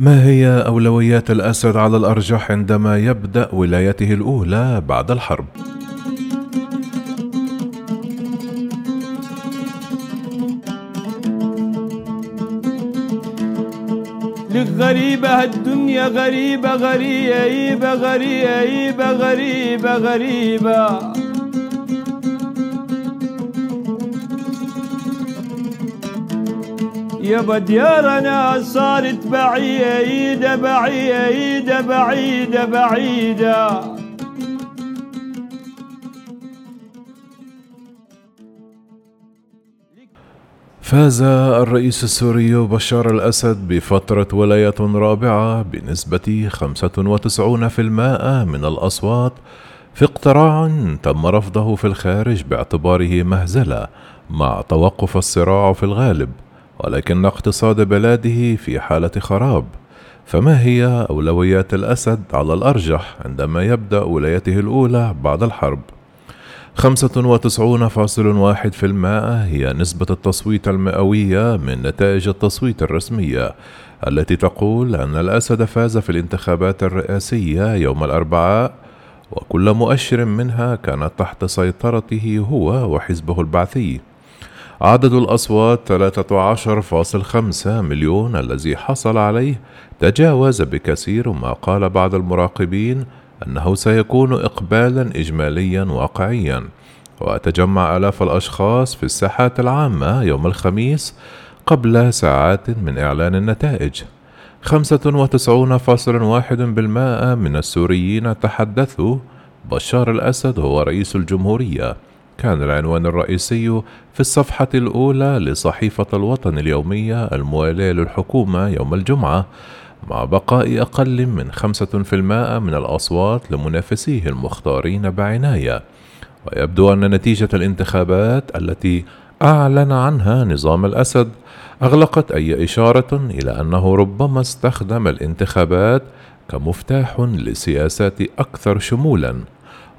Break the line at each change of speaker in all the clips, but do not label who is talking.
ما هي أولويات الأسد على الأرجح عندما يبدأ ولايته الأولى بعد الحرب؟
غريبة الدنيا غريبة غريبة غريبة غريبة غريبة يا ديارنا صارت بعيدة بعيدة بعيدة بعيدة.
فاز الرئيس السوري بشار الأسد بفترة ولاية رابعة بنسبة 95% من الأصوات في اقتراع تم رفضه في الخارج باعتباره مهزلة مع توقف الصراع في الغالب. ولكن اقتصاد بلاده في حالة خراب فما هي أولويات الأسد على الأرجح عندما يبدأ ولايته الأولى بعد الحرب؟ خمسة وتسعون فاصل واحد في المائة هي نسبة التصويت المئوية من نتائج التصويت الرسمية التي تقول أن الأسد فاز في الانتخابات الرئاسية يوم الأربعاء وكل مؤشر منها كانت تحت سيطرته هو وحزبه البعثي عدد الأصوات 13.5 مليون الذي حصل عليه. تجاوز بكثير ما قال بعض المراقبين أنه سيكون إقبالا إجماليا واقعيا. وتجمع آلاف الأشخاص في الساحات العامة يوم الخميس قبل ساعات من إعلان النتائج. 95.1% من السوريين تحدثوا. بشار الأسد هو رئيس الجمهورية. كان العنوان الرئيسي في الصفحة الأولى لصحيفة الوطن اليومية الموالية للحكومة يوم الجمعة مع بقاء أقل من خمسة في المائة من الأصوات لمنافسيه المختارين بعناية. ويبدو أن نتيجة الانتخابات التي أعلن عنها نظام الأسد أغلقت أي إشارة إلى أنه ربما استخدم الانتخابات كمفتاح لسياسات أكثر شمولا.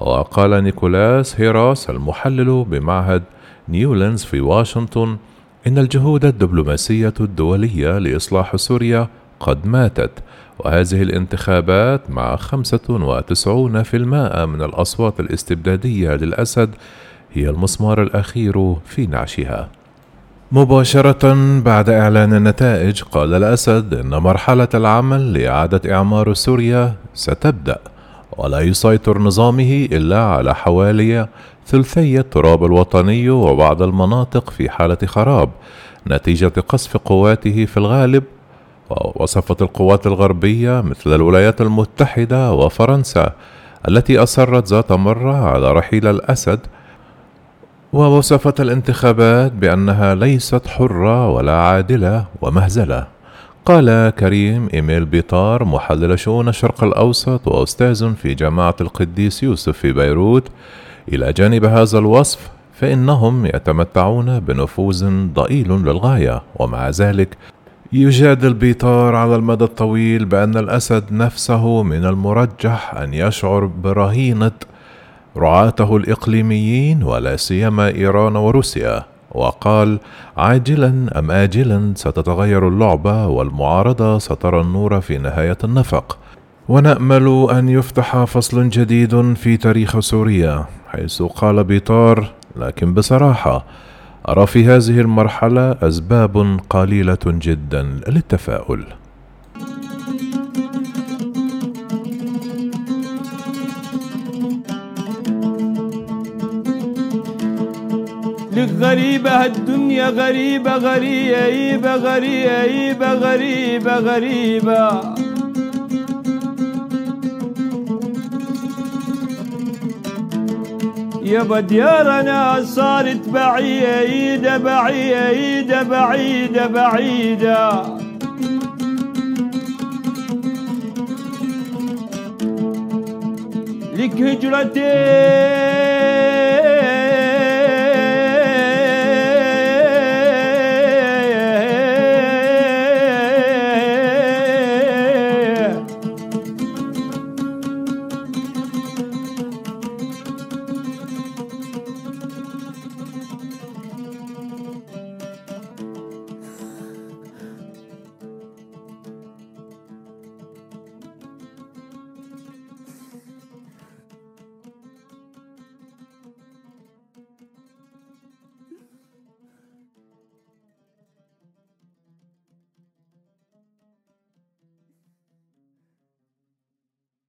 وقال نيكولاس هيراس المحلل بمعهد نيولينز في واشنطن إن الجهود الدبلوماسية الدولية لإصلاح سوريا قد ماتت وهذه الانتخابات مع 95% من الأصوات الاستبدادية للأسد هي المسمار الأخير في نعشها. مباشرة بعد إعلان النتائج قال الأسد إن مرحلة العمل لإعادة إعمار سوريا ستبدأ. ولا يسيطر نظامه إلا على حوالي ثلثي التراب الوطني وبعض المناطق في حالة خراب نتيجة قصف قواته في الغالب ووصفت القوات الغربية مثل الولايات المتحدة وفرنسا التي أصرت ذات مرة على رحيل الأسد ووصفت الانتخابات بأنها ليست حرة ولا عادلة ومهزلة. قال كريم إيميل بيطار محلل شؤون الشرق الأوسط وأستاذ في جامعة القديس يوسف في بيروت. إلى جانب هذا الوصف فإنهم يتمتعون بنفوذ ضئيل للغاية ومع ذلك يجادل بيطار على المدى الطويل بأن الأسد نفسه من المرجح أن يشعر برهينة رعاته الإقليميين ولا سيما إيران وروسيا. وقال عاجلا أم آجلا ستتغير اللعبة والمعارضة سترى النور في نهاية النفق. ونأمل أن يفتح فصل جديد في تاريخ سوريا حيث قال بيطار لكن بصراحة أرى في هذه المرحلة أسباب قليلة جدا للتفاؤل.
لك غريبة الدنيا غريبة غريبة غريبة غريبة غريبة يا ديارنا صارت بعيدة بعيدة بعيدة بعيدة. لك هجرتين.